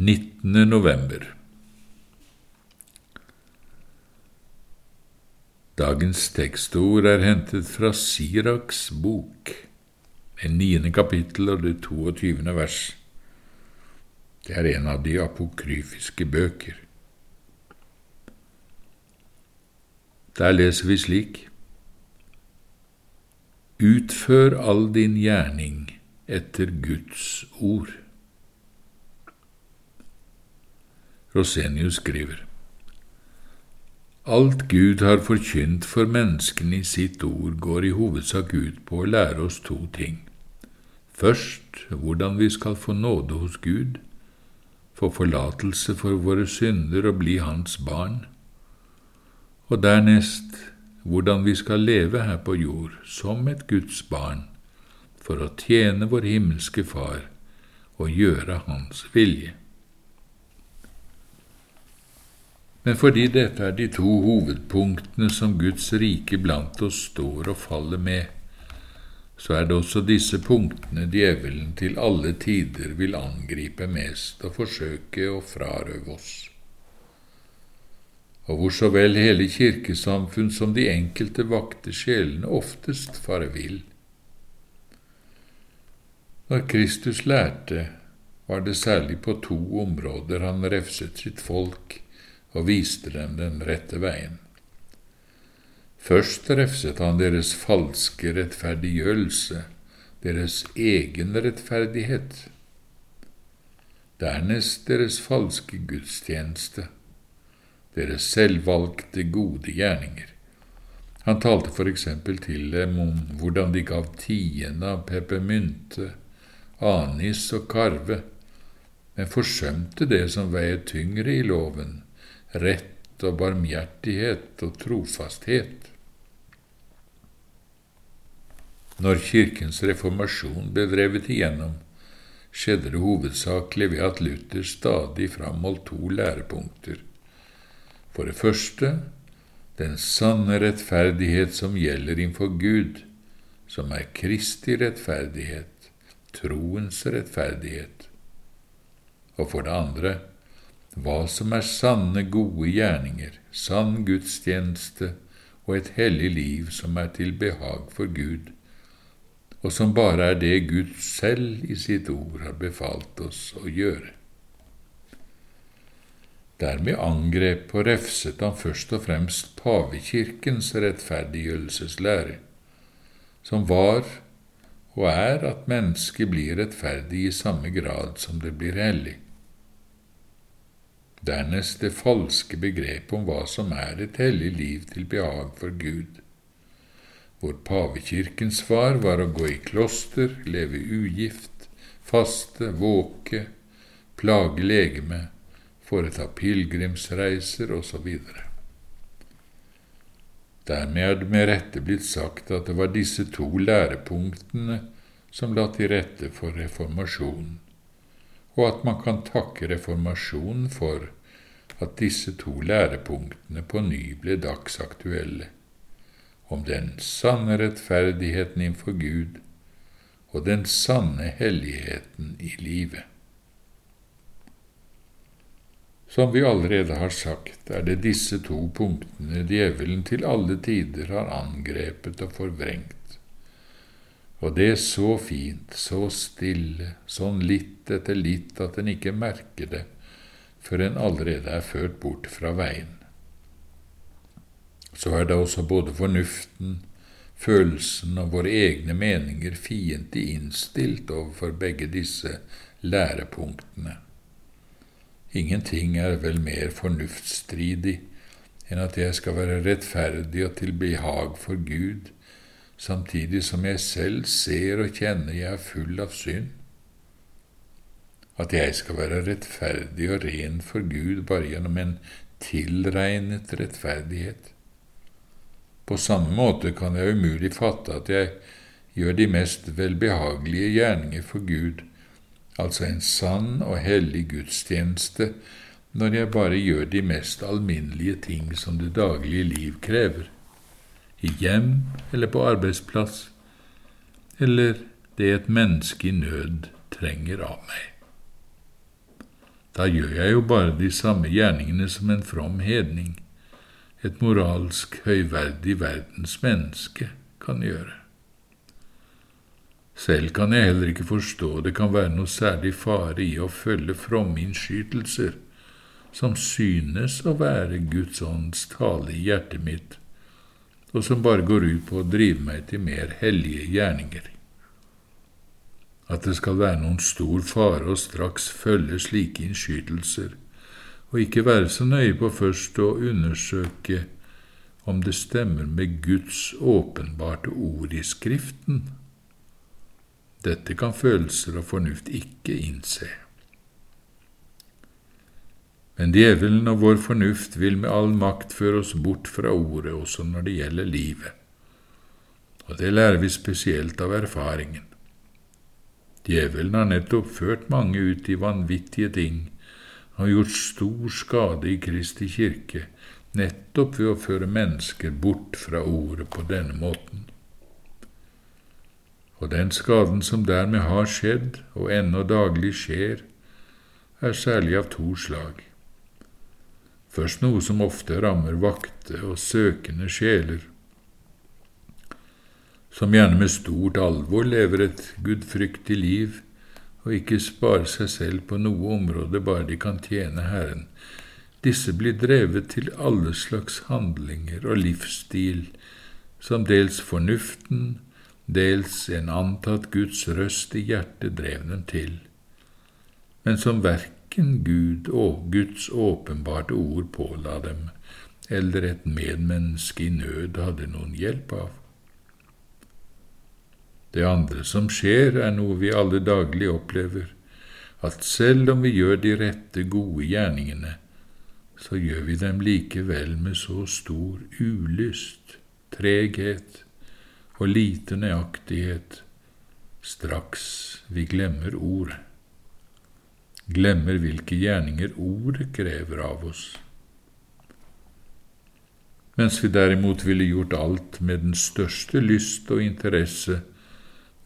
19. november Dagens tekstord er hentet fra Siraks bok, det niende kapittel og det 22. vers. Det er en av de apokryfiske bøker. Der leser vi slik Utfør all din gjerning etter Guds ord. Rosenius skriver Alt Gud har forkynt for menneskene i sitt ord, går i hovedsak ut på å lære oss to ting. Først hvordan vi skal få nåde hos Gud, få forlatelse for våre synder og bli Hans barn, og dernest hvordan vi skal leve her på jord som et Guds barn for å tjene vår himmelske Far og gjøre Hans vilje. Men fordi dette er de to hovedpunktene som Guds rike blant oss står og faller med, så er det også disse punktene djevelen til alle tider vil angripe mest og forsøke å frarøve oss. Og hvor så vel hele kirkesamfunn som de enkelte vakte sjelene oftest farer vill. Når Kristus lærte, var det særlig på to områder han refset sitt folk og viste dem den rette veien. Først refset han deres falske rettferdiggjørelse, deres egen rettferdighet. Dernest deres falske gudstjeneste, deres selvvalgte gode gjerninger. Han talte for eksempel til dem om hvordan de gav tiende av peppermynte, anis og karve, men forsømte det som veier tyngre i loven, rett og barmhjertighet og trofasthet. Når Kirkens reformasjon ble drevet igjennom, skjedde det hovedsakelig ved at Luther stadig framholdt to lærepunkter. For det første den sanne rettferdighet som gjelder innfor Gud, som er Kristi rettferdighet, troens rettferdighet. Og for det andre hva som er sanne, gode gjerninger, sann gudstjeneste og et hellig liv som er til behag for Gud, og som bare er det Gud selv i sitt ord har befalt oss å gjøre. Dermed angrep og refset han først og fremst pavekirkens rettferdiggjørelseslære, som var og er at mennesket blir rettferdig i samme grad som det blir hellig. Dernest det falske begrepet om hva som er et hellig liv til behag for Gud, hvor pavekirkens svar var å gå i kloster, leve ugift, faste, våke, plage legeme, foreta pilegrimsreiser osv. Dermed er det med rette blitt sagt at det var disse to lærepunktene som la til rette for reformasjonen og at man kan takke reformasjonen for at disse to lærepunktene på ny ble dagsaktuelle, om den sanne rettferdigheten innenfor Gud og den sanne helligheten i livet. Som vi allerede har sagt, er det disse to punktene djevelen til alle tider har angrepet og forvrengt. Og det er så fint, så stille, sånn litt etter litt at en ikke merker det før en allerede er ført bort fra veien. Så er da også både fornuften, følelsen og våre egne meninger fiendtlig innstilt overfor begge disse lærepunktene. Ingenting er vel mer fornuftsstridig enn at jeg skal være rettferdig og til behag for Gud, samtidig som jeg selv ser og kjenner jeg er full av synd? At jeg skal være rettferdig og ren for Gud bare gjennom en tilregnet rettferdighet? På samme måte kan jeg umulig fatte at jeg gjør de mest velbehagelige gjerninger for Gud, altså en sann og hellig gudstjeneste, når jeg bare gjør de mest alminnelige ting som det daglige liv krever i hjem eller på arbeidsplass, eller det et menneske i nød trenger av meg. Da gjør jeg jo bare de samme gjerningene som en from hedning, et moralsk høyverdig verdens menneske, kan gjøre. Selv kan jeg heller ikke forstå det kan være noe særlig fare i å følge fromme innskytelser som synes å være Guds ånds tale i hjertet mitt, og som bare går ut på å drive meg til mer hellige gjerninger. At det skal være noen stor fare å straks følge slike innskytelser, og ikke være så nøye på først å undersøke om det stemmer med Guds åpenbarte ord i Skriften, dette kan følelser og fornuft ikke innse. Men djevelen og vår fornuft vil med all makt føre oss bort fra ordet også når det gjelder livet, og det lærer vi spesielt av erfaringen. Djevelen har nettopp ført mange ut i vanvittige ting og gjort stor skade i Kristi kirke, nettopp ved å føre mennesker bort fra ordet på denne måten og den skaden som dermed har skjedd og ennå daglig skjer, er særlig av to slag. Først noe som ofte rammer vakte og søkende sjeler, som gjerne med stort alvor lever et gudfryktig liv og ikke sparer seg selv på noe område bare de kan tjene Herren. Disse blir drevet til alle slags handlinger og livsstil som dels fornuften dels en antatt Guds røst i hjertet drev dem til, men som verken Gud og Guds åpenbarte ord påla dem, eller et medmenneske i nød hadde noen hjelp av. Det andre som skjer, er noe vi alle daglig opplever, at selv om vi gjør de rette, gode gjerningene, så gjør vi dem likevel med så stor ulyst, treghet, og lite nøyaktighet straks vi glemmer ordet, glemmer hvilke gjerninger ordet krever av oss. Mens vi derimot ville gjort alt med den største lyst og interesse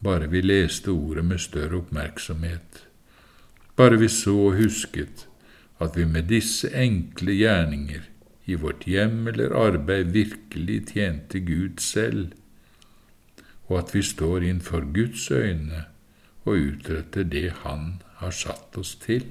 bare vi leste ordet med større oppmerksomhet, bare vi så og husket at vi med disse enkle gjerninger i vårt hjem eller arbeid virkelig tjente Gud selv, og at vi står innenfor Guds øyne og utretter det Han har satt oss til.